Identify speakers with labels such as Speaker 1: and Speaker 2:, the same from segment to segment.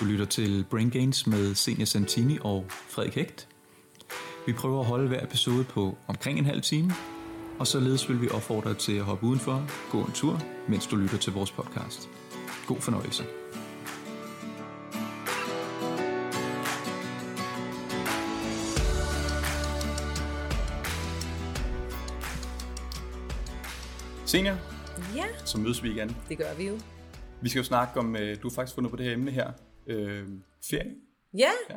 Speaker 1: Du lytter til Brain Gains med Senior Santini og Frederik Hægt. Vi prøver at holde hver episode på omkring en halv time, og således vil vi opfordre dig til at hoppe udenfor, gå en tur, mens du lytter til vores podcast. God fornøjelse. Senior,
Speaker 2: Ja,
Speaker 1: så mødes vi igen.
Speaker 2: det gør vi jo.
Speaker 1: Vi skal jo snakke om, øh, du har faktisk fundet på det her emne her, øh, ferie.
Speaker 2: Ja,
Speaker 1: Ja.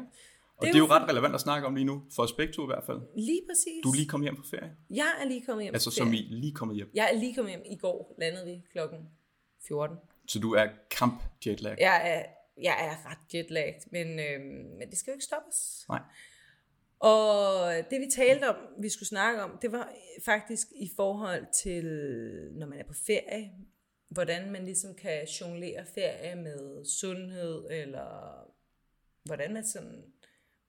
Speaker 1: Og det er, det er jo ret relevant at snakke om lige nu, for os begge to i hvert fald.
Speaker 2: lige præcis.
Speaker 1: Du er lige kommet hjem fra ferie.
Speaker 2: Jeg er lige kommet hjem.
Speaker 1: Altså
Speaker 2: fra
Speaker 1: som i
Speaker 2: ferie.
Speaker 1: lige kommet hjem.
Speaker 2: Jeg er lige kommet hjem i går, landede vi klokken 14.
Speaker 1: Så du er kamp jetlag.
Speaker 2: Jeg er, jeg er ret jetlagt, men, øhm, men det skal jo ikke stoppe os.
Speaker 1: Nej.
Speaker 2: Og det vi talte om, vi skulle snakke om, det var faktisk i forhold til, når man er på ferie, hvordan man ligesom kan jonglere ferie med sundhed, eller hvordan man sådan,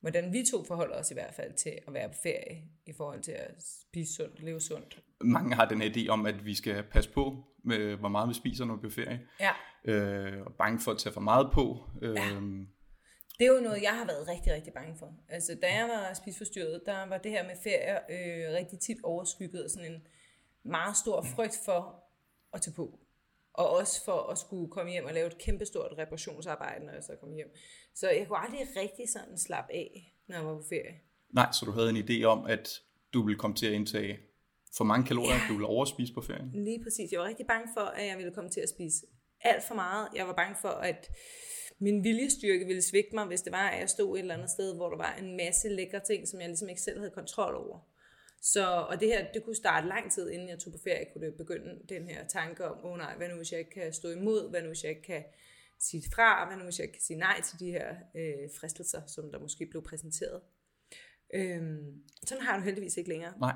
Speaker 2: hvordan vi to forholder os i hvert fald til at være på ferie, i forhold til at spise sundt, leve sundt.
Speaker 1: Mange har den her idé om, at vi skal passe på med, hvor meget vi spiser, når vi er på ferie.
Speaker 2: Ja.
Speaker 1: Øh, og bange for at tage for meget på. Øh,
Speaker 2: Ja. Det er jo noget, jeg har været rigtig, rigtig bange for. Altså, da jeg var spisforstyrret, der var det her med ferie øh, rigtig tit overskygget af sådan en meget stor frygt for at tage på. Og også for at skulle komme hjem og lave et kæmpestort reparationsarbejde, når jeg så kom hjem. Så jeg kunne aldrig rigtig sådan slappe af, når jeg var på ferie.
Speaker 1: Nej, så du havde en idé om, at du ville komme til at indtage for mange kalorier, du ville overspise på ferien.
Speaker 2: Lige præcis. Jeg var rigtig bange for, at jeg ville komme til at spise alt for meget. Jeg var bange for, at min viljestyrke ville svigte mig, hvis det var, at jeg stod et eller andet sted, hvor der var en masse lækre ting, som jeg ligesom ikke selv havde kontrol over. Så, og det her, det kunne starte lang tid, inden jeg tog på ferie, kunne det begynde den her tanke om, åh oh, nej, hvad nu hvis jeg ikke kan stå imod, hvad nu hvis jeg ikke kan sige fra, hvad nu hvis jeg ikke kan sige nej til de her øh, fristelser, som der måske blev præsenteret. Øhm, sådan har du heldigvis ikke længere.
Speaker 1: Nej,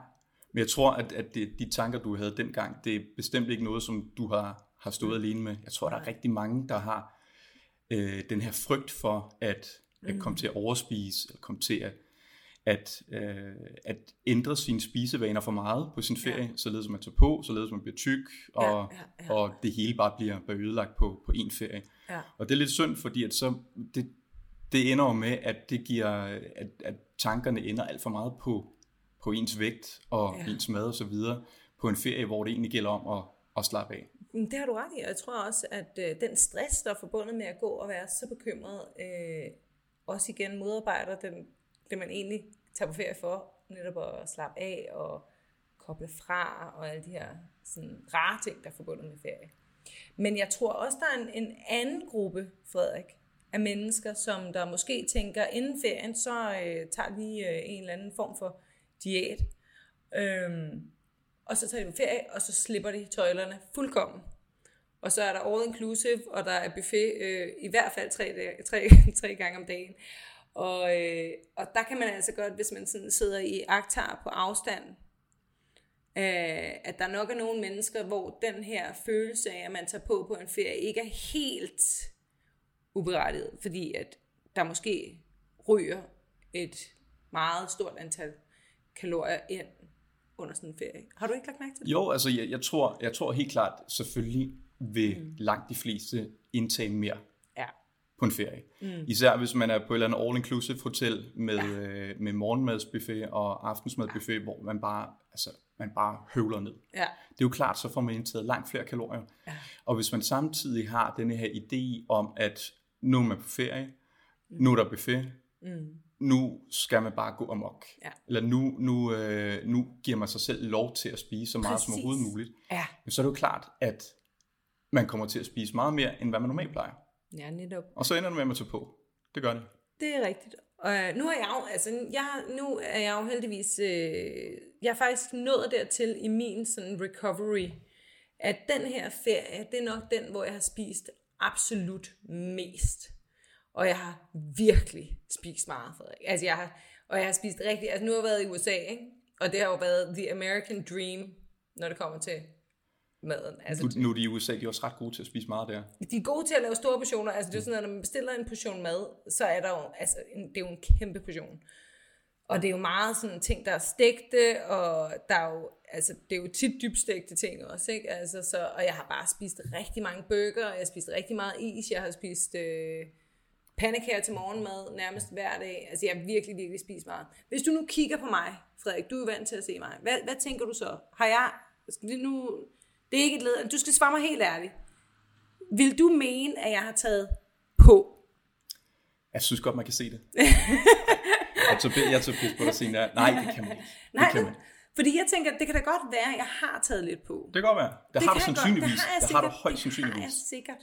Speaker 1: men jeg tror, at, at det, de tanker, du havde dengang, det er bestemt ikke noget, som du har, har stået alene med. Jeg tror, der er rigtig mange, der har øh, den her frygt for at, at komme til at overspise, eller komme til at, at, øh, at ændre sine spisevaner for meget på sin ferie, ja. således at man tager på, således at man bliver tyk, og,
Speaker 2: Ja, ja, ja.
Speaker 1: og det hele bare bliver, bliver ødelagt på, på én ferie.
Speaker 2: Ja.
Speaker 1: Og det er lidt synd, fordi at så, det, det ender jo med, at det giver, at, at tankerne ender alt for meget på, på ens vægt og
Speaker 2: Ja.
Speaker 1: ens mad og så videre på en ferie, hvor det egentlig gælder om at, at slappe af.
Speaker 2: Men Det har du ret i, og jeg tror også, at øh, den stress, der er forbundet med at gå og være så bekymret, øh, også igen modarbejder den, det, man egentlig tager på ferie for, netop at slappe af og koble fra, og alle de her sådan, rare ting, der er forbundet med ferie. Men jeg tror også, der er en, en anden gruppe, Frederik, af mennesker, som der måske tænker, inden ferien, så øh, tager de øh, en eller anden form for diæt. Øhm, og så tager de på ferie, og så slipper de tøjlerne fuldkommen. Og så er der all inclusive, og der er buffet øh, i hvert fald tre, tre, tre gange om dagen. Og, øh, og der kan man altså godt, hvis man sådan sidder i aktar på afstand, øh, at der nok er nogle mennesker, hvor den her følelse af, at man tager på på en ferie, ikke er helt uberettiget, fordi at der måske ryger et meget stort antal kalorier ind under sådan en ferie. Har du ikke lagt mærke til det?
Speaker 1: Jo, altså jeg, jeg, tror, jeg tror helt klart, selvfølgelig vil mm. langt de fleste indtage mere. På en ferie. Mm. Især hvis man er på et eller andet all-inclusive hotel med, ja. øh, med morgenmadsbuffet og aftensmadsbuffet, ja. hvor man bare, altså, man bare høvler ned.
Speaker 2: Ja.
Speaker 1: Det er jo klart, så får man indtaget langt flere kalorier.
Speaker 2: Ja.
Speaker 1: Og hvis man samtidig har denne her idé om, at nu er man på ferie, nu er der buffet,
Speaker 2: Mm.
Speaker 1: nu skal man bare gå amok.
Speaker 2: Ja.
Speaker 1: Eller nu, nu, øh, nu giver man sig selv lov til at spise så meget Præcis. som overhovedet muligt.
Speaker 2: Ja.
Speaker 1: Men så er det jo klart, at man kommer til at spise meget mere, end hvad man normalt plejer.
Speaker 2: Ja, netop.
Speaker 1: Og så ender det med at man tager på. Det gør det.
Speaker 2: Det er rigtigt. Og øh, nu er jeg jo, altså, jeg, nu er jeg jo heldigvis, øh, jeg er faktisk nået dertil i min sådan recovery, at den her ferie, det er nok den, hvor jeg har spist absolut mest. Og jeg har virkelig spist meget, Frederik. Altså, jeg har, og jeg har spist rigtig, altså nu har jeg været i USA, ikke? Og det har jo været the American dream, når det kommer til maden. Altså,
Speaker 1: Nu, nu er de i USA, de er også ret gode til at spise meget der.
Speaker 2: de er gode til at lave store portioner. Altså, det er jo sådan, at når man bestiller en portion mad, så er der jo, altså, en, det er jo en kæmpe portion. Og det er jo meget sådan ting, der er stegte, og der er jo, altså, det er jo tit dybstegte ting også, ikke? Altså, så, og jeg har bare spist rigtig mange burger, og jeg har spist rigtig meget is, jeg har spist øh, pandekager til morgenmad nærmest hver dag. Altså jeg har virkelig, virkelig spist meget. Hvis du nu kigger på mig, Frederik, du er vant til at se mig. Hvad, hvad tænker du så? Har jeg... Skal vi nu, det er ikke et led. Du skal svare mig helt ærligt. Vil du mene, at jeg har taget på?
Speaker 1: Jeg synes godt, man kan se det. jeg tog, jeg tog pis på dig senere. Nej, det kan man ikke. Det
Speaker 2: Nej,
Speaker 1: kan man.
Speaker 2: fordi jeg tænker, det kan da godt være, at jeg har taget lidt på.
Speaker 1: Det kan godt være. Det, det har du sandsynligvis.
Speaker 2: Godt. Det har, jeg
Speaker 1: det
Speaker 2: sikkert.
Speaker 1: har du højst
Speaker 2: Det har
Speaker 1: sandsynligvis.
Speaker 2: jeg sikkert.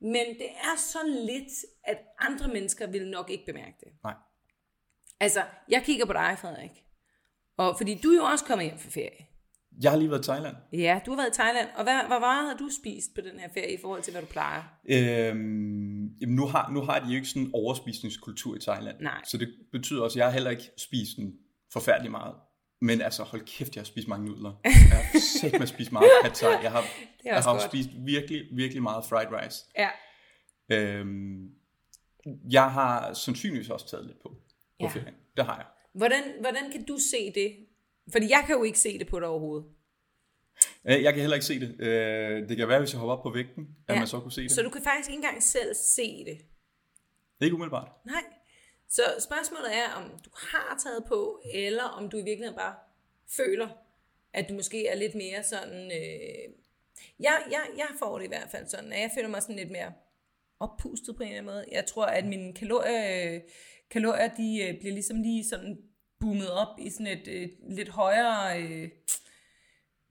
Speaker 2: Men det er så lidt, at andre mennesker vil nok ikke bemærke det.
Speaker 1: Nej.
Speaker 2: Altså, jeg kigger på dig, Frederik. Og fordi du er jo også kommet hjem fra ferie.
Speaker 1: Jeg har lige været i Thailand.
Speaker 2: Ja, du har været i Thailand. Og hvad, hvor meget har du spist på den her ferie i forhold til, hvad du plejer?
Speaker 1: Øhm, jamen nu, har, nu har de jo ikke sådan en overspisningskultur i Thailand.
Speaker 2: Nej.
Speaker 1: Så det betyder også, at jeg har heller ikke spist en forfærdelig meget. Men altså, hold kæft, jeg har spist mange nudler. Jeg har sæt med at spise meget pad thai. Jeg har, jeg
Speaker 2: også
Speaker 1: har
Speaker 2: godt.
Speaker 1: spist virkelig, virkelig meget fried rice.
Speaker 2: Ja.
Speaker 1: Øhm, jeg har sandsynligvis også taget lidt på på
Speaker 2: Ja.
Speaker 1: ferien. Det har jeg.
Speaker 2: Hvordan, hvordan kan du se det? Fordi jeg kan jo ikke se det på dig overhovedet.
Speaker 1: Øh, Jeg kan heller ikke se det. Øh, Det kan være, hvis jeg hopper op på vægten, at
Speaker 2: Ja.
Speaker 1: man så kunne se det.
Speaker 2: Så du kan faktisk ikke engang selv se det.
Speaker 1: Ikke umiddelbart.
Speaker 2: Nej. Så spørgsmålet er, om du har taget på, eller om du i virkeligheden bare føler, at du måske er lidt mere sådan... Øh... Jeg, jeg, jeg får det i hvert fald sådan, at jeg føler mig sådan lidt mere oppustet på en eller anden måde. Jeg tror, at mine kalorier, kalorier de øh, bliver ligesom lige sådan boomet op i sådan et øh, lidt højere øh,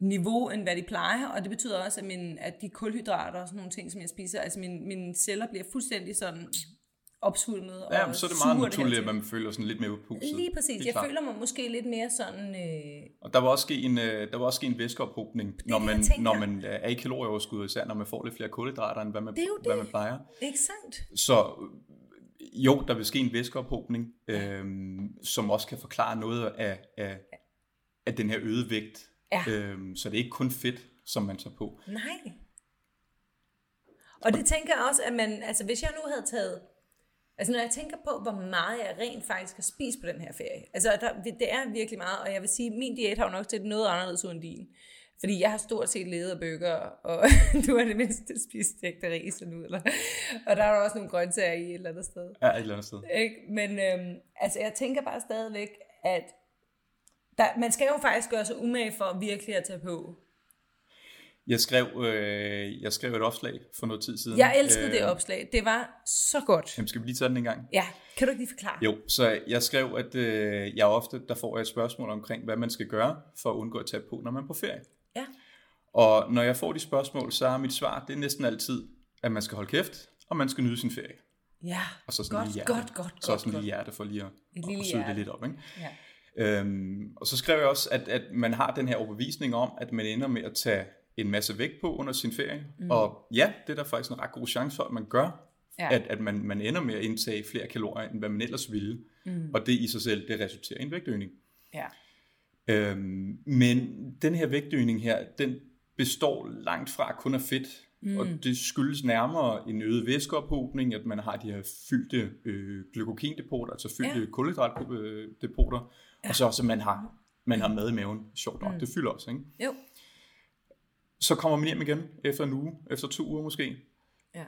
Speaker 2: niveau, end hvad de plejer. Og det betyder også, at, min, at de kulhydrater og sådan nogle ting, som jeg spiser, altså mine, mine celler bliver fuldstændig sådan opsvulmet
Speaker 1: Ja,
Speaker 2: og
Speaker 1: så er det meget naturligt, at man føler sådan lidt mere uppustet.
Speaker 2: Lige præcis. Jeg
Speaker 1: klart.
Speaker 2: føler mig måske lidt mere sådan... Øh,
Speaker 1: Og der var også ske en, øh, der var også ske en væskeophobning, når
Speaker 2: det,
Speaker 1: man,
Speaker 2: jeg tænker.
Speaker 1: når man øh, er i kalorieoverskud, især når man får lidt flere kulhydrater, end hvad man,
Speaker 2: Det er jo
Speaker 1: hvad
Speaker 2: det.
Speaker 1: man plejer.
Speaker 2: ikke sandt?
Speaker 1: Så jo, der vil ske en væskeophobning, øh, som også kan forklare noget af, af, af den her øgede vægt.
Speaker 2: Ja.
Speaker 1: Øh, så det er ikke kun fedt, som man tager på.
Speaker 2: Nej. Og det tænker jeg også, at man... Altså, hvis jeg nu havde taget... Altså, når jeg tænker på, hvor meget jeg rent faktisk har spist på den her ferie. Altså, der, det er virkelig meget, og jeg vil sige, min diæt har jo nok set noget anderledes ud end din. Fordi jeg har stort set levet af bøger, og du har det mindste spist stegte ris og nudler. Og der er også nogle grøntsager i et eller andet sted.
Speaker 1: Ja, et eller andet sted.
Speaker 2: Ikke? Men øhm, altså, jeg tænker bare stadigvæk, at der, man skal jo faktisk gøre sig umage for virkelig at tage på.
Speaker 1: Jeg skrev, øh, jeg skrev et opslag for noget tid siden.
Speaker 2: Jeg elskede øh, det opslag. Det var så godt.
Speaker 1: Jamen, skal vi lige tage den en gang?
Speaker 2: Ja, kan du ikke lige forklare?
Speaker 1: Jo, så jeg skrev, at øh, jeg ofte, der får jeg et spørgsmål omkring, hvad man skal gøre for at undgå at tage på, når man er på ferie. Og når jeg får de spørgsmål, så er mit svar, det er næsten altid, at man skal holde kæft, og man skal nyde sin ferie.
Speaker 2: Ja,
Speaker 1: Og så sådan
Speaker 2: godt,
Speaker 1: lille hjerte.
Speaker 2: godt, godt,
Speaker 1: så
Speaker 2: godt,
Speaker 1: sådan
Speaker 2: godt.
Speaker 1: lille hjerte for lige at,
Speaker 2: Et
Speaker 1: at,
Speaker 2: lille
Speaker 1: at søge det lidt op. Ikke?
Speaker 2: Ja.
Speaker 1: Øhm, og så skrev jeg også, at, at man har den her overbevisning om, at man ender med at tage en masse vægt på under sin ferie. Mm. Og ja, det er der faktisk en ret god chance for, at man gør.
Speaker 2: Ja.
Speaker 1: At, at man, man ender med at indtage flere kalorier, end hvad man ellers ville. Mm. Og det i sig selv, det resulterer i en vægtøgning.
Speaker 2: ja.
Speaker 1: Øhm, men den her vægtøgning her, den består langt fra kun af fedt. Mm. Og det skyldes nærmere en øget væskeophobning, at man har de her fyldte øh, glykogendepoter, altså fyldte
Speaker 2: Ja.
Speaker 1: kulhydratdepoter, ja. og så også, at man har, man har mad i maven. Sjovt nok, mm. det fylder også. Ikke?
Speaker 2: Jo.
Speaker 1: Så kommer man hjem igen efter en uge, efter to uger måske.
Speaker 2: Ja.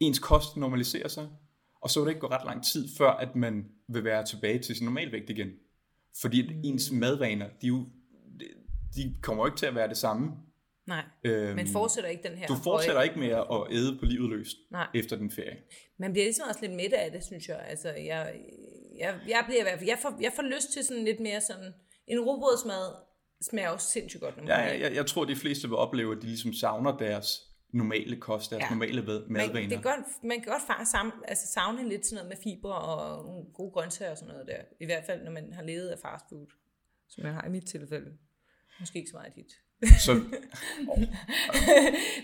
Speaker 1: Ens kost normaliserer sig, og så vil det ikke gå ret lang tid, før at man vil være tilbage til sin normalvægt igen. Fordi at ens madvaner, de, jo, de kommer jo ikke til at være det samme.
Speaker 2: Nej,
Speaker 1: Øhm,
Speaker 2: man fortsætter ikke den her
Speaker 1: du fortsætter
Speaker 2: høje-
Speaker 1: ikke med at æde på livet løst
Speaker 2: Nej.
Speaker 1: efter den ferie.
Speaker 2: Man bliver ligesom også lidt midt af det, synes jeg. Altså, jeg, jeg, jeg bliver i hvert fald, jeg får, jeg får lyst til sådan lidt mere sådan, en robrødsmad smager også sindssygt godt. Når man
Speaker 1: Ja,
Speaker 2: kommer
Speaker 1: jeg, jeg, tror, de fleste vil opleve, at de ligesom savner deres normale kost, deres
Speaker 2: Ja.
Speaker 1: ja. normale mad-
Speaker 2: man,
Speaker 1: madvaner.
Speaker 2: det godt, man kan godt faktisk savne, altså savne lidt sådan noget med fibre og nogle gode grøntsager og sådan noget der. I hvert fald, når man har levet af fast food, som jeg har i mit tilfælde. Måske ikke så meget i dit.
Speaker 1: Så,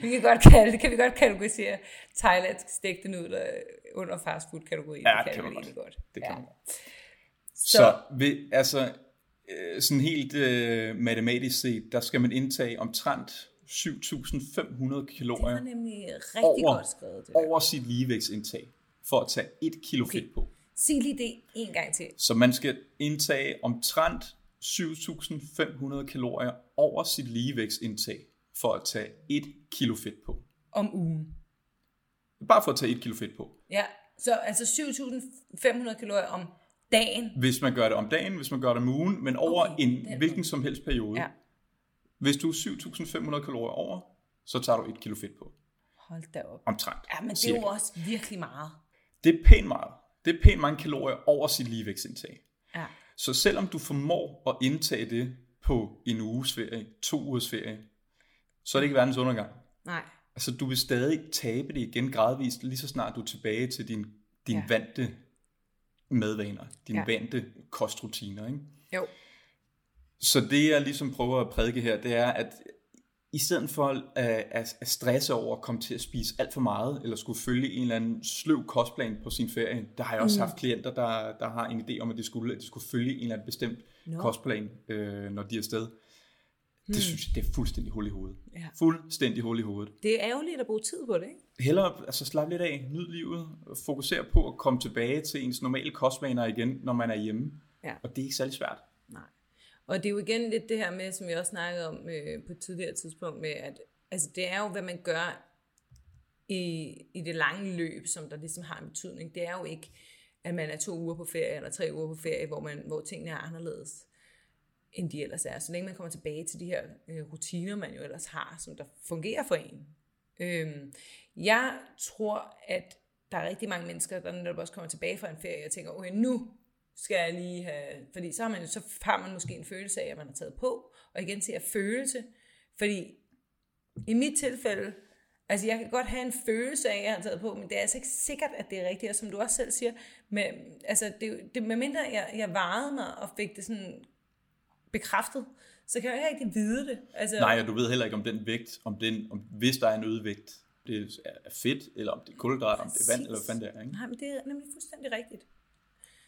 Speaker 2: vi kan godt kalde det, kan vi godt kategorisere thailandsk stegte nudler under fast food kategorien.
Speaker 1: Ja, det kan
Speaker 2: vi
Speaker 1: man godt.
Speaker 2: godt.
Speaker 1: det kan
Speaker 2: ja.
Speaker 1: man.
Speaker 2: Så,
Speaker 1: Så ved, altså, øh, sådan helt øh, matematisk set, der skal man indtage omtrent 7.500
Speaker 2: det
Speaker 1: kalorier
Speaker 2: var nemlig rigtig
Speaker 1: over,
Speaker 2: godt skrevet. Det
Speaker 1: over sit ligevægtsindtag, for at tage 1 kilo
Speaker 2: okay.
Speaker 1: fedt på.
Speaker 2: Sig lige det en gang til.
Speaker 1: Så man skal indtage omtrent 7.500 kalorier over sit ligevægtsindtag, for at tage 1 kilo fedt på.
Speaker 2: Om ugen.
Speaker 1: Bare for at tage 1 kilo fedt på.
Speaker 2: Ja, Så altså 7.500 kalorier om dagen.
Speaker 1: Hvis man gør det om dagen, hvis man gør det om ugen, men over
Speaker 2: Okay,
Speaker 1: en hvilken som helst periode.
Speaker 2: Ja.
Speaker 1: Hvis du er 7.500 kalorier over, så tager du et kilo fedt på.
Speaker 2: Hold da op.
Speaker 1: Omtrent.
Speaker 2: Ja, men det er
Speaker 1: cirka.
Speaker 2: jo også virkelig meget.
Speaker 1: Det er pænt meget. Det er pænt mange kalorier over sit ligevægtsindtag.
Speaker 2: Ja.
Speaker 1: Så selvom du formår at indtage det på en uges ferie, to ugers ferie, så er det ikke verdens undergang.
Speaker 2: Nej.
Speaker 1: Altså, du vil stadig tabe det igen gradvist, lige så snart du er tilbage til din, din
Speaker 2: Ja.
Speaker 1: vante madvaner, dine
Speaker 2: Ja.
Speaker 1: vante kostrutiner, ikke?
Speaker 2: Jo.
Speaker 1: Så det, jeg ligesom prøver at prædike her, det er, at i stedet for at, at, at stresse over at komme til at spise alt for meget, eller skulle følge en eller anden sløv kostplan på sin ferie, der har jeg også mm. haft klienter, der, der har en idé om, at de skulle, at de skulle følge en eller anden bestemt. No. kostplan, øh, når de er afsted. Det
Speaker 2: Hmm.
Speaker 1: synes jeg, det er fuldstændig hul i hovedet.
Speaker 2: Ja.
Speaker 1: Fuldstændig hul i hovedet.
Speaker 2: Det er ærgerligt at bruge tid på det, ikke?
Speaker 1: Hellere altså, slappe lidt af, nyd livet, fokusere på at komme tilbage til ens normale kostvaner igen, når man er hjemme.
Speaker 2: Ja.
Speaker 1: Og det er ikke særlig svært.
Speaker 2: Nej. Og det er jo igen lidt det her med, som vi også snakkede om øh, på et tidligere tidspunkt, med at altså, det er jo, hvad man gør i, i det lange løb, som der ligesom har en betydning. Det er jo ikke, at man er to uger på ferie, eller tre uger på ferie, hvor, man, hvor tingene er anderledes, end de ellers er. Så længe man kommer tilbage til de her øh, rutiner, man jo ellers har, som der fungerer for en. Øhm, jeg tror, at der er rigtig mange mennesker, der netop også kommer tilbage fra en ferie og tænker, okay, nu skal jeg lige have... Fordi så har, man, så har man måske en følelse af, at man har taget på. Og igen til at følelse. Fordi i mit tilfælde, altså jeg kan godt have en følelse af, at jeg har taget på, men det er altså ikke sikkert, at det er rigtigt. Og som du også selv siger, med, altså det, det, med mindre jeg, jeg varede mig og fik det sådan bekræftet, så kan jeg ikke rigtig vide det. Altså,
Speaker 1: Nej, og du ved heller ikke om den vægt, om den, om, hvis der er en øget vægt, det er fedt, eller om det er kulhydrat, om det er vand, eller hvad fanden det er. Ikke?
Speaker 2: Nej, men det er nemlig fuldstændig rigtigt.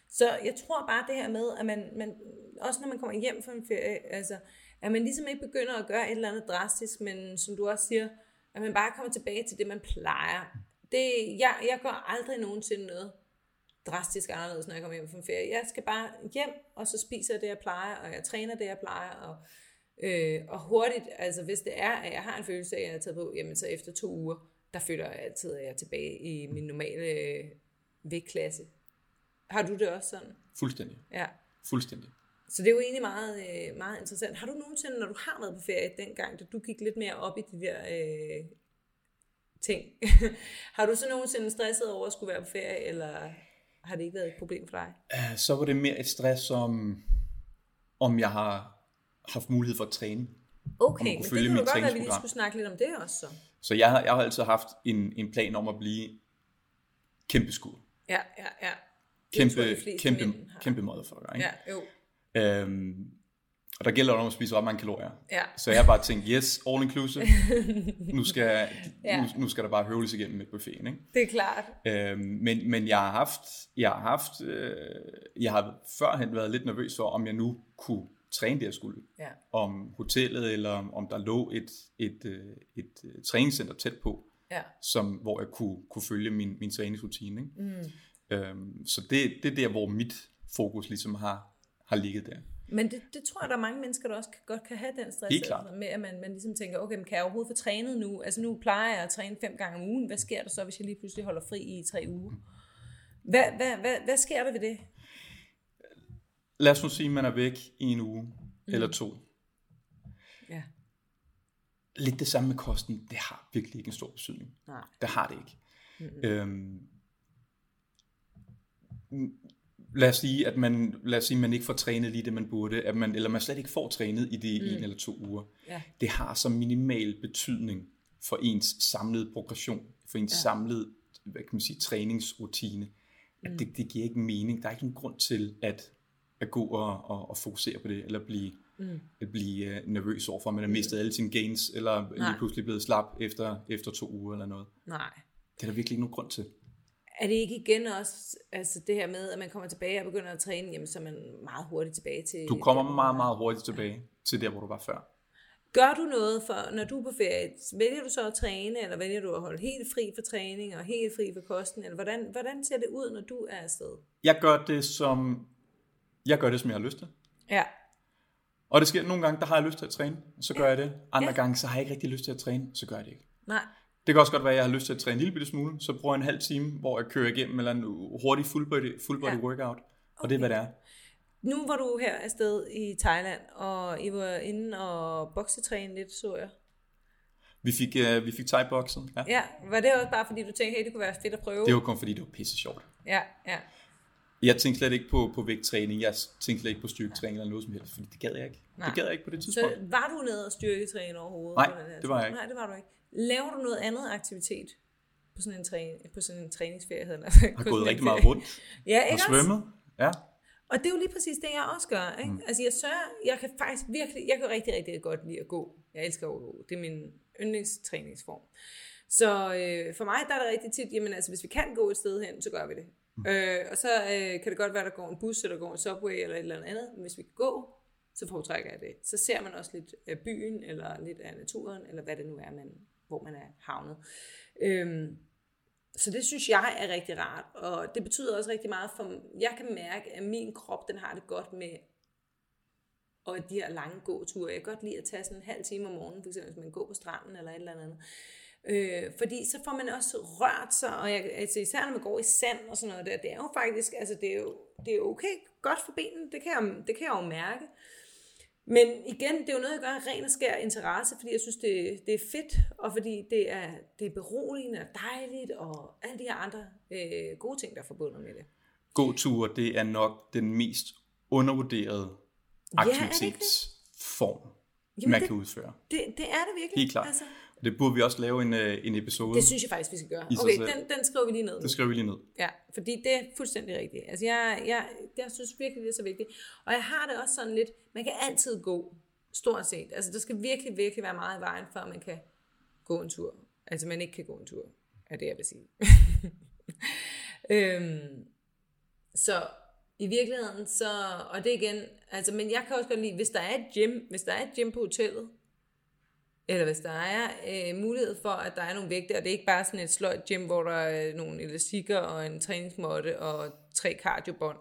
Speaker 2: Så jeg tror bare det her med, at man, man også når man kommer hjem fra en ferie, altså, at man ligesom ikke begynder at gøre et eller andet drastisk, men som du også siger, at man bare kommer tilbage til det, man plejer. Det, jeg, jeg gør aldrig nogensinde noget drastisk anderledes, når jeg kommer hjem fra ferie. Jeg skal bare hjem, og så spiser jeg det, jeg plejer, og jeg træner det, jeg plejer, og, øh, og hurtigt, altså hvis det er, at jeg har en følelse af, at jeg er taget på, jamen så efter to uger, der føler jeg altid, at jeg er tilbage i min normale øh, vægtklasse. Har du det også sådan?
Speaker 1: Fuldstændig.
Speaker 2: Ja.
Speaker 1: Fuldstændig.
Speaker 2: Så det er jo egentlig meget, øh, meget interessant. Har du nogensinde, når du har været på ferie dengang, da du gik lidt mere op i de der øh, ting, har du så nogensinde stresset over at skulle være på ferie, eller har det ikke været et problem for dig?
Speaker 1: Så var det mere et stress om, om jeg har haft mulighed for at træne.
Speaker 2: Okay, men det kunne godt være, at vi lige skulle snakke lidt om det også så.
Speaker 1: Så jeg har, jeg har altid haft en, en plan om at blive kæmpe skud.
Speaker 2: Ja, ja, ja. Det tror
Speaker 1: Kæmpe, kæmpe, kæmpe motherfucker. Ikke?
Speaker 2: Ja, jo.
Speaker 1: Øhm, og der gælder det om at spise ret mange kalorier.
Speaker 2: Ja.
Speaker 1: Så jeg har bare tænkt, yes, all inclusive. Nu skal,
Speaker 2: Ja.
Speaker 1: nu, nu skal der bare høvles igennem med buffeten. Ikke?
Speaker 2: Det er klart.
Speaker 1: Øhm, men, men jeg har haft, jeg har haft, øh, jeg har førhen været lidt nervøs for, om jeg nu kunne træne det, jeg skulle.
Speaker 2: Ja.
Speaker 1: Om hotellet, eller om, om der lå et, et, øh, et, et træningscenter tæt på,
Speaker 2: Ja.
Speaker 1: som, hvor jeg kunne, kunne følge min, min træningsrutine. Ikke? Mm. Øhm, så det, det er der, hvor mit fokus ligesom har, har ligget der.
Speaker 2: Men det, det tror jeg, der er mange mennesker, der også kan, godt kan have den stress.
Speaker 1: Helt klart.
Speaker 2: Med at man, man ligesom tænker, okay, men kan jeg overhovedet få trænet nu? Altså nu plejer jeg at træne fem gange om ugen. Hvad sker der så, hvis jeg lige pludselig holder fri i tre uger? Hvad, hvad, hvad, hvad sker der ved det?
Speaker 1: Lad os nu sige, at man er væk i en uge mm. eller to.
Speaker 2: Ja.
Speaker 1: Lidt det samme med kosten, det har virkelig ikke en stor betydning.
Speaker 2: Nej.
Speaker 1: Det har det ikke. Mm-hmm. Øhm, lad os sige, at man, lad os sige, man ikke får trænet lige det, man burde, at man, eller man slet ikke får trænet i de mm. en eller to uger.
Speaker 2: Ja.
Speaker 1: Det har så minimal betydning for ens samlede progression, for ens ja. samlede hvad kan man sige, træningsrutine, at
Speaker 2: Mm.
Speaker 1: det, det giver ikke mening. Der er ikke nogen grund til at, at gå og, og, og fokusere på det, eller blive, mm. at blive uh, nervøs overfor, at man har mistet alle sine gains, eller
Speaker 2: Nej.
Speaker 1: lige pludselig blevet slap efter, efter to uger eller noget.
Speaker 2: Nej.
Speaker 1: Det er der virkelig ikke nogen grund til.
Speaker 2: Er det ikke igen også altså det her med, at man kommer tilbage og begynder at træne, jamen så er man meget hurtigt tilbage til...
Speaker 1: Du kommer meget, meget hurtigt tilbage til der, hvor du var før.
Speaker 2: Gør du noget for, når du er på ferie? Vælger du så at træne, eller vælger du at holde helt fri for træning og helt fri for kosten? Eller hvordan, hvordan ser det ud, når du er afsted?
Speaker 1: Jeg gør det, som jeg gør det, som jeg har lyst til.
Speaker 2: Ja,
Speaker 1: Og det sker nogle gange, der har jeg lyst til at træne, så gør jeg det. Andre
Speaker 2: Ja.
Speaker 1: gange, så har jeg ikke rigtig lyst til at træne, så gør jeg det ikke.
Speaker 2: nej.
Speaker 1: Det kan også godt være, at jeg har lyst til at træne en lille bitte smule, så bruger jeg en halv time, hvor jeg kører igennem eller en hurtig full body, full body
Speaker 2: Ja.
Speaker 1: workout. Og det er, hvad det er.
Speaker 2: Nu var du her afsted i Thailand, og I var inde og boksetræne lidt, så jeg.
Speaker 1: Vi fik, uh, vi fik thai-bokset. Ja.
Speaker 2: Ja, var det også bare fordi, du tænkte, hey, det kunne være fedt at prøve?
Speaker 1: Det var kun fordi, det var pisse sjovt.
Speaker 2: Ja, ja.
Speaker 1: Jeg tænkte slet ikke på, på vægttræning. Jeg tænkte slet ikke på styrketræning eller noget som helst, fordi det gad jeg ikke.
Speaker 2: Nej.
Speaker 1: Det gad jeg ikke på det
Speaker 2: Så
Speaker 1: tidspunkt.
Speaker 2: var du nede og styrketræne overhovedet?
Speaker 1: Nej, det var jeg ikke.
Speaker 2: Nej, det var du ikke. Laver du noget andet aktivitet på sådan en, træ, på sådan en træningsferie? Hedder det.
Speaker 1: Har gået rigtig meget rundt
Speaker 2: Ja,
Speaker 1: og
Speaker 2: ikke også?
Speaker 1: svømmet. Ja.
Speaker 2: Og det er jo lige præcis det, jeg også gør. Ikke? Mm. Altså jeg sørger, jeg kan faktisk virkelig, jeg kan rigtig, rigtig godt lide at gå. Jeg elsker at gå. Det er min yndlingstræningsform. Så øh, for mig der er det rigtig tit, jamen altså hvis vi kan gå et sted hen, så gør vi det. Mm. Øh, og så øh, kan det godt være, der går en bus, eller der går en subway, eller et eller andet. Men hvis vi kan gå, så foretrækker jeg det. Så ser man også lidt af byen, eller lidt af naturen, eller hvad det nu er, man, hvor man er havnet. Øhm, så det synes jeg er rigtig rart, og det betyder også rigtig meget for, jeg kan mærke, at min krop, den har det godt med, og de her lange gåture. Jeg kan godt lide at tage sådan en halv time om morgenen, for eksempel hvis man går på stranden eller et eller andet. Øh, fordi så får man også rørt sig, og jeg, altså især når man går i sand og sådan noget der, det er jo faktisk, altså det er jo, det er okay godt for benene, det kan, jeg, det kan jeg jo mærke. Men igen, det er jo noget, jeg gør af ren og skær interesse, fordi jeg synes, det, det er fedt, og fordi det er, det er beroligende og dejligt, og alle de her andre øh, gode ting, der er forbundet med det.
Speaker 1: Gåture, det er nok den mest undervurderede
Speaker 2: er det ikke det?
Speaker 1: aktivitetsform,
Speaker 2: Jamen,
Speaker 1: man
Speaker 2: det-
Speaker 1: kan udføre.
Speaker 2: Det, det er det virkelig.
Speaker 1: Helt klart.
Speaker 2: Altså,
Speaker 1: Det burde vi også lave en, øh, en episode.
Speaker 2: det synes jeg faktisk, vi skal gøre. Okay, den, den skriver vi lige ned.
Speaker 1: Det skriver vi lige ned.
Speaker 2: Ja, fordi det er fuldstændig rigtigt. Altså jeg, jeg, jeg synes virkelig, det er så vigtigt. Og jeg har det også sådan lidt, man kan altid gå, stort set. Altså der skal virkelig, virkelig være meget i vejen, før man kan gå en tur. Altså man ikke kan gå en tur, er det jeg vil sige. øhm, så i virkeligheden, så, og det igen, altså, men jeg kan også godt lide, hvis der er et gym, hvis der er et gym på hotellet, eller hvis der er øh, mulighed for, at der er nogle vægte, og det er ikke bare sådan et sløjt gym, hvor der er nogle elastikker og en træningsmåtte og tre cardiobånd,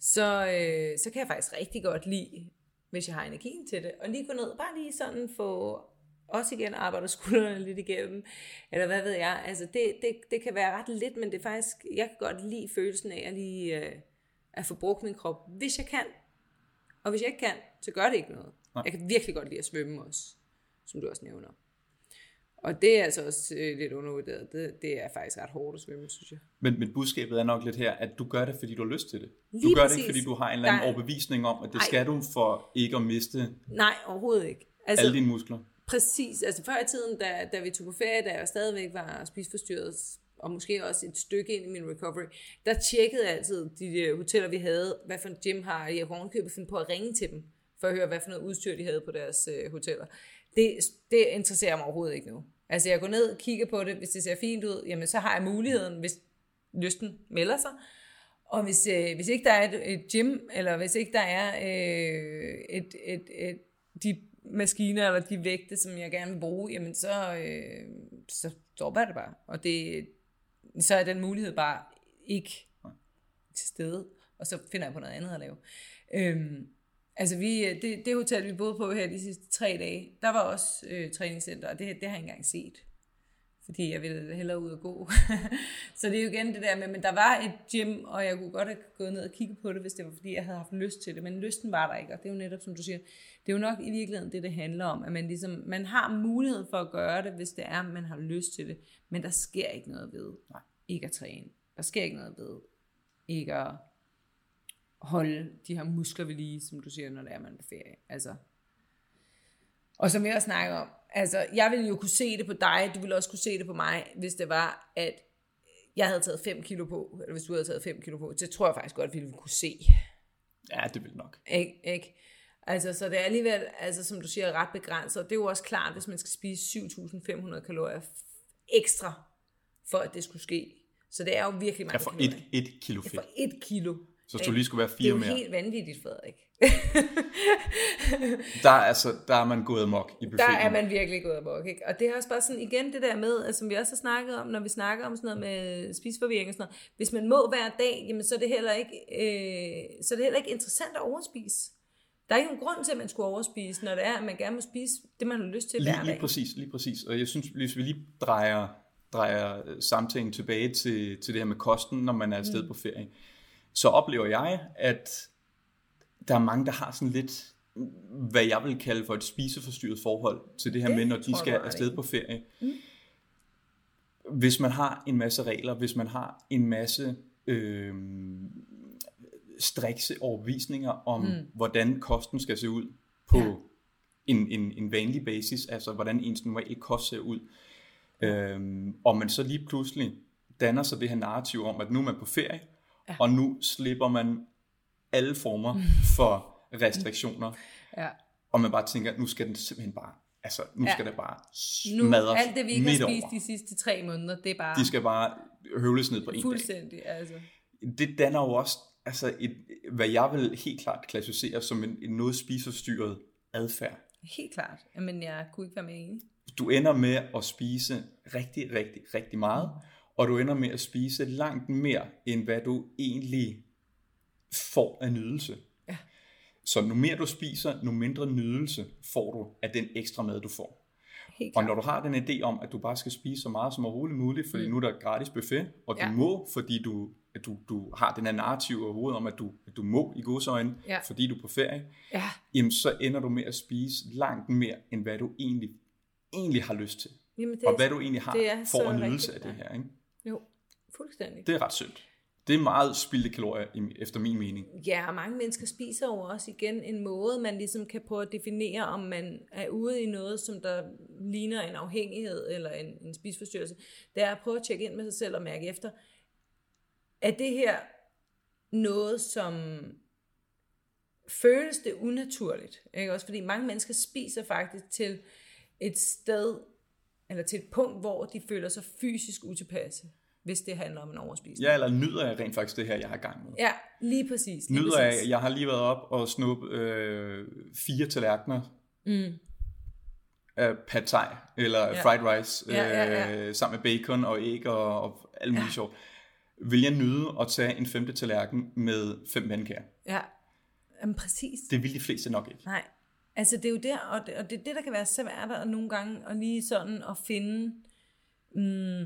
Speaker 2: så, øh, så kan jeg faktisk rigtig godt lide, hvis jeg har energien til det, og lige gå ned, bare lige sådan få også igen arbejder skuldrene lidt igennem, eller hvad ved jeg, altså det, det, det kan være ret lidt, men det er faktisk, jeg kan godt lide følelsen af at lige øh, at få brugt min krop, hvis jeg kan, og hvis jeg ikke kan, så gør det ikke noget.
Speaker 1: Nej.
Speaker 2: Jeg kan virkelig godt lide at svømme også, som du også nævner. Og det er altså også øh, lidt undervurderet. Det, det er faktisk ret hårdt at svømme, synes jeg.
Speaker 1: Men, men budskabet er nok lidt her, at du gør det, fordi du har lyst til det. Du
Speaker 2: Lige
Speaker 1: gør det
Speaker 2: præcis.
Speaker 1: ikke, fordi du har en eller anden
Speaker 2: er-
Speaker 1: overbevisning om, at det
Speaker 2: Ej.
Speaker 1: skal du for ikke at miste
Speaker 2: Nej, overhovedet ikke. Altså,
Speaker 1: alle dine muskler.
Speaker 2: Præcis. Altså før i tiden, da, da vi tog på ferie, da jeg stadigvæk var spiseforstyrret, og måske også et stykke ind i min recovery, der tjekkede jeg altid de hoteller, vi havde, hvad for en gym har jeg kunne ovenikøbet finde på at ringe til dem, for at høre, hvad for noget udstyr de havde på deres øh, hoteller. Det, det interesserer mig overhovedet ikke nu. Altså jeg går ned og kigger på det, hvis det ser fint ud, jamen så har jeg muligheden, hvis lysten melder sig. Og hvis, øh, hvis ikke der er et, et gym, eller hvis ikke der er øh, et, et, et, de maskiner eller de vægte, som jeg gerne vil bruge, jamen så, øh, så stopper jeg det bare. Og det, så er den mulighed bare ikke til stede, og så finder jeg på noget andet at lave. Øhm, altså vi, det, det hotel, vi boede på her de sidste tre dage, der var også øh, træningscenter, og det, det har jeg ikke engang set fordi jeg ville hellere ud og gå. så det er jo igen det der med, men der var et gym, og jeg kunne godt have gået ned og kigget på det, hvis det var fordi, jeg havde haft lyst til det, men lysten var der ikke, og det er jo netop, som du siger, det er jo nok i virkeligheden det, det handler om, at man ligesom, man har mulighed for at gøre det, hvis det er, man har lyst til det, men der sker ikke noget ved
Speaker 1: Nej.
Speaker 2: ikke at træne. Der sker ikke noget ved ikke at holde de her muskler ved lige, som du siger, når det er, man er på ferie. Altså, og som vi også snakker om, altså, jeg ville jo kunne se det på dig, du ville også kunne se det på mig, hvis det var, at jeg havde taget 5 kilo på, eller hvis du havde taget 5 kilo på, det tror jeg faktisk godt, vi ville kunne se.
Speaker 1: Ja, det vil nok.
Speaker 2: Ikke? ikke? Altså, så det er alligevel, altså, som du siger, ret begrænset. Det er jo også klart, hvis man skal spise 7.500 kalorier ekstra, for at det skulle ske. Så det er jo virkelig
Speaker 1: Ja,
Speaker 2: mange
Speaker 1: for
Speaker 2: kalorier.
Speaker 1: et, et kilo
Speaker 2: Ja,
Speaker 1: fedt.
Speaker 2: for et kilo.
Speaker 1: Så skulle lige skulle være
Speaker 2: Det er
Speaker 1: fire
Speaker 2: jo
Speaker 1: mere.
Speaker 2: helt vanvittigt, Frederik.
Speaker 1: Der, er altså, der er man gået amok i
Speaker 2: Der
Speaker 1: buffeten.
Speaker 2: er man virkelig gået amok, ikke? Og det er også bare sådan, igen det der med, altså, som vi også har snakket om, når vi snakker om sådan noget med spiseforvirring og sådan noget. Hvis man må hver dag, jamen så er det heller ikke, øh, så er det heller ikke interessant at overspise. Der er ikke nogen grund til, at man skulle overspise, når det er, at man gerne må spise det, man har lyst til hver
Speaker 1: Lige,
Speaker 2: dag.
Speaker 1: lige præcis, lige præcis. Og jeg synes, hvis vi lige drejer, drejer samtalen tilbage til, til det her med kosten, når man er afsted mm. på ferie, så oplever jeg, at der er mange, der har sådan lidt, hvad jeg vil kalde for et spiseforstyrret forhold til det her
Speaker 2: Det
Speaker 1: med, når de skal afsted på ferie. Mm. Hvis man har en masse regler, hvis man har en masse øh, strikse overvisninger om, mm. hvordan kosten skal se ud på
Speaker 2: Ja.
Speaker 1: en, en, en vanlig basis, altså hvordan ens normale kost ser ud, øhm, og man så lige pludselig danner sig det her narrativ om, at nu er man på ferie, ja. og nu slipper man alle former for restriktioner,
Speaker 2: Ja.
Speaker 1: og man bare tænker, nu skal den simpelthen bare, altså nu
Speaker 2: Ja.
Speaker 1: skal det bare
Speaker 2: Nu,
Speaker 1: smadres
Speaker 2: alt det, vi ikke har spist
Speaker 1: over.
Speaker 2: de sidste tre måneder, det er bare
Speaker 1: De skal bare høvles ned på en dag.
Speaker 2: fuldstændig. Altså.
Speaker 1: det danner jo også altså et, hvad jeg vil helt klart klassificere som en, en noget spiseforstyrret adfærd.
Speaker 2: Helt klart. Men jeg kunne ikke være med enig.
Speaker 1: Du ender med at spise rigtig, rigtig, rigtig meget, og du ender med at spise langt mere, end hvad du egentlig får af nydelse.
Speaker 2: Ja.
Speaker 1: Så nu mere du spiser, nu mindre nydelse får du af den ekstra mad, du får. Og når du har den idé om, at du bare skal spise så meget som overhovedet muligt, fordi mm. nu er der gratis buffet, og du
Speaker 2: Ja.
Speaker 1: ja. må, fordi du, at du, du har den her narrativ overhovedet om, at du, at du må i godsøjne,
Speaker 2: Ja.
Speaker 1: fordi du er på ferie,
Speaker 2: Ja,
Speaker 1: jamen så ender du med at spise langt mere, end hvad du egentlig, egentlig har lyst til.
Speaker 2: Jamen, det
Speaker 1: Og hvad du egentlig har for en nydelse af det her. Ikke?
Speaker 2: Fuldstændig.
Speaker 1: Det er ret synd. Det er meget spildte kalorier, efter min mening.
Speaker 2: Ja, og mange mennesker spiser jo også igen en måde, man ligesom kan prøve at definere, om man er ude i noget, som der ligner en afhængighed eller en, en spisforstyrrelse. Det er at prøve at tjekke ind med sig selv og mærke efter, er det her noget, som føles det unaturligt? Ikke? Også fordi mange mennesker spiser faktisk til et sted, eller til et punkt, hvor de føler sig fysisk utilpasse, hvis det handler om en overspisning.
Speaker 1: Ja, eller nyder jeg rent faktisk det her, jeg har gang med?
Speaker 2: Ja, lige præcis. Lige
Speaker 1: Nyder jeg,
Speaker 2: præcis.
Speaker 1: jeg har lige været op og snuppet øh, fire tallerkener
Speaker 2: Mm.
Speaker 1: af pad thai, eller
Speaker 2: Ja.
Speaker 1: fried rice,
Speaker 2: Ja, ja, ja.
Speaker 1: Øh, sammen med bacon og æg og, og alt muligt ja. sjovt. Vil jeg nyde at tage en femte tallerken med fem pandekager?
Speaker 2: Ja, Jamen, præcis.
Speaker 1: Det vil de fleste nok ikke.
Speaker 2: Nej, altså det er jo der, og det, og det er det, der kan være svært at nogle gange at lige sådan at finde, mm,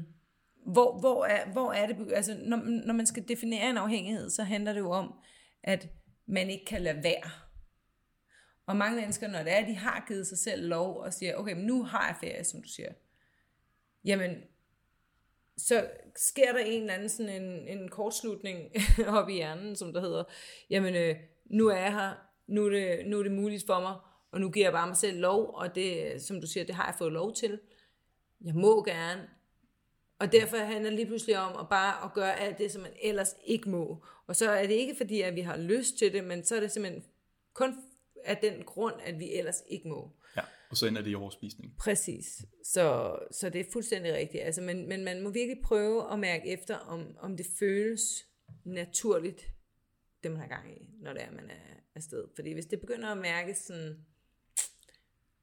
Speaker 2: hvor, hvor, er, hvor er det, altså når, når man skal definere en afhængighed, så handler det jo om, at man ikke kan lade være. Og mange mennesker, når det er, de har givet sig selv lov og siger, okay, men nu har jeg ferie, som du siger. Jamen, så sker der en eller anden sådan en, en kortslutning op i hjernen, som der hedder, jamen øh, nu er jeg her, nu er, det, nu er det muligt for mig, og nu giver jeg bare mig selv lov, og det, som du siger, det har jeg fået lov til. Jeg må gerne. Og derfor handler det lige pludselig om at bare at gøre alt det, som man ellers ikke må. Og så er det ikke fordi, at vi har lyst til det, men så er det simpelthen kun af den grund, at vi ellers ikke må.
Speaker 1: Ja. Og så ender det i overspisning.
Speaker 2: Præcis. Så, så det er fuldstændig rigtigt. Altså, men, men man må virkelig prøve at mærke efter, om, om det føles naturligt, det man har gang i, når det er, man er afsted. Fordi hvis det begynder at mærke sådan...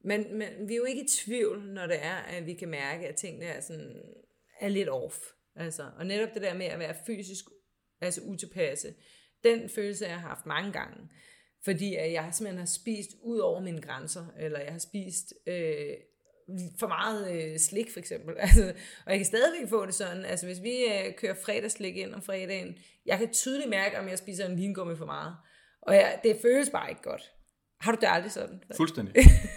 Speaker 2: Men, men vi er jo ikke i tvivl, når det er, at vi kan mærke, at tingene er, sådan, er lidt off. Altså, og netop det der med at være fysisk altså utilpasse, den følelse jeg har haft mange gange. Fordi at jeg simpelthen har spist ud over mine grænser, eller jeg har spist øh, for meget øh, slik for eksempel. Altså, og jeg kan stadigvæk få det sådan, altså hvis vi øh, kører fredagslik ind om fredagen, jeg kan tydeligt mærke, om jeg spiser en vingummi for meget. Og jeg, det føles bare ikke godt. Har du det aldrig sådan?
Speaker 1: Fuldstændig.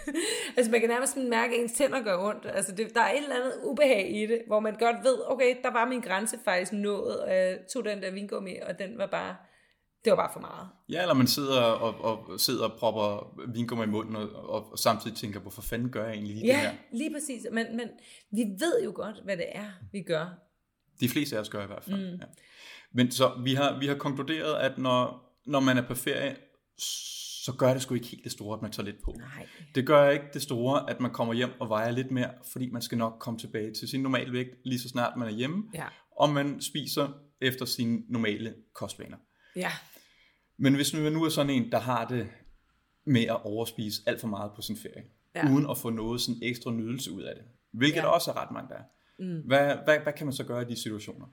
Speaker 2: altså man kan nærmest mærke, at ens tænder gør ondt. Altså det, der er et eller andet ubehag i det, hvor man godt ved, okay, der var min grænse faktisk nået, og jeg tog den der vingummi, og den var bare, det var bare for meget.
Speaker 1: Ja, eller man sidder og, og, sidder og propper vingummi i munden, og, og, og samtidig tænker, hvorfor fanden gør jeg egentlig lige det
Speaker 2: Ja,
Speaker 1: her?
Speaker 2: lige præcis. Men, men vi ved jo godt, hvad det er, vi gør.
Speaker 1: De fleste af os gør i hvert fald. Mm. Ja. Men så vi har, vi har konkluderet, at når, når man er på ferie, så gør det sgu ikke helt det store, at man tager lidt på.
Speaker 2: Nej.
Speaker 1: Det gør ikke det store, at man kommer hjem og vejer lidt mere, fordi man skal nok komme tilbage til sin normale vægt, lige så snart man er hjemme,
Speaker 2: Ja.
Speaker 1: og man spiser efter sine normale kostvaner.
Speaker 2: Ja.
Speaker 1: Men hvis nu nu er sådan en, der har det med at overspise alt for meget på sin ferie,
Speaker 2: Ja.
Speaker 1: uden at få noget sådan ekstra nydelse ud af det, hvilket
Speaker 2: Ja.
Speaker 1: ja. der også er ret mange, der er. Mm. Hvad, hvad, hvad kan man så gøre i de situationer?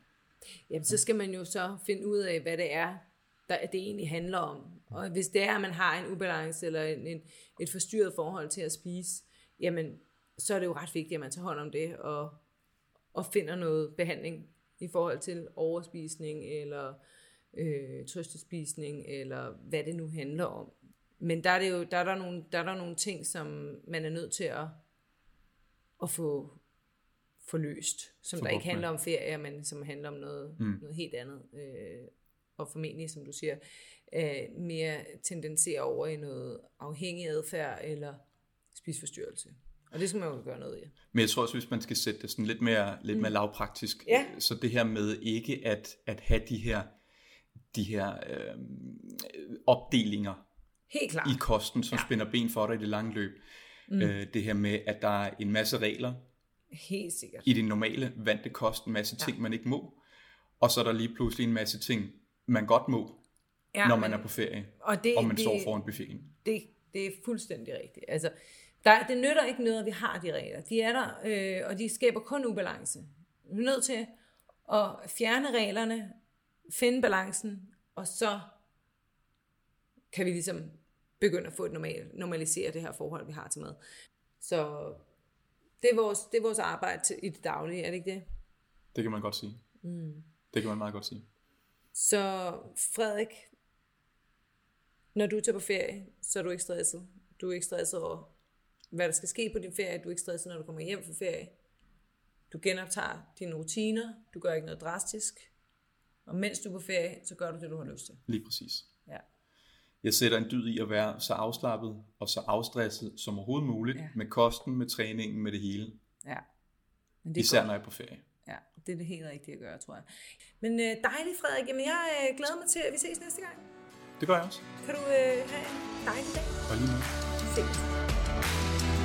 Speaker 2: Jamen, så skal man jo så finde ud af, hvad det er, der, det egentlig handler om. Og hvis det er, at man har en ubalance eller en, en, et forstyrret forhold til at spise, jamen, så er det jo ret vigtigt, at man tager hånd om det og, og finder noget behandling i forhold til overspisning eller øh, trøstespisning, eller hvad det nu handler om. Men der er, det jo, der, er der, nogle, der er der nogle ting, som man er nødt til at, at få, få løst, som der ikke handler om ferie, men som handler om noget, mm. noget helt andet. Øh, og formentlig, som du siger, øh, mere tendenserer over i noget afhængig adfærd eller spisforstyrrelse. Og det skal man jo gøre noget i.
Speaker 1: Men jeg tror også, hvis man skal sætte det sådan lidt mere, lidt mm. mere lavpraktisk, ja. så det her med ikke at, at have de her, de her øh, opdelinger
Speaker 2: Helt klart.
Speaker 1: i kosten, som ja. spænder ben for dig i det lange løb. Mm. Øh, det her med, at der er en masse regler
Speaker 2: Helt sikkert.
Speaker 1: i det normale vante kost, en masse ting, ja. man ikke må. Og så er der lige pludselig en masse ting, man godt må, ja, når man men, er på ferie, og, det, og man det, står foran buffeten.
Speaker 2: Det, det er fuldstændig rigtigt. Altså, der, det nytter ikke noget, at vi har de regler. De er der, øh, og de skaber kun ubalance. Vi er nødt til at fjerne reglerne, finde balancen, og så kan vi ligesom begynde at få et normal, normalisere det her forhold, vi har til mad. Så det er vores, det er vores arbejde i det daglige, er det ikke det?
Speaker 1: Det kan man godt sige. Mm. Det kan man meget godt sige.
Speaker 2: Så Frederik, når du tager på ferie, så er du ikke stresset. Du er ikke stresset over, hvad der skal ske på din ferie. Du er ikke stresset, når du kommer hjem fra ferie. Du genoptager dine rutiner. Du gør ikke noget drastisk. Og mens du er på ferie, så gør du det, du har lyst til.
Speaker 1: Lige præcis.
Speaker 2: Ja.
Speaker 1: Jeg sætter en dyd i at være så afslappet og så afstresset som overhovedet muligt ja. med kosten, med træningen, med det hele.
Speaker 2: Ja.
Speaker 1: Men det Især godt. når jeg er på ferie.
Speaker 2: Ja, det er det helt rigtige at gøre, tror jeg. Men øh, dejligt, Frederik. Jamen, jeg øh, glæder mig til, at vi ses næste gang.
Speaker 1: Det gør jeg også.
Speaker 2: Kan du øh, have en dejlig dag?
Speaker 1: Og lige nu.
Speaker 2: Ses.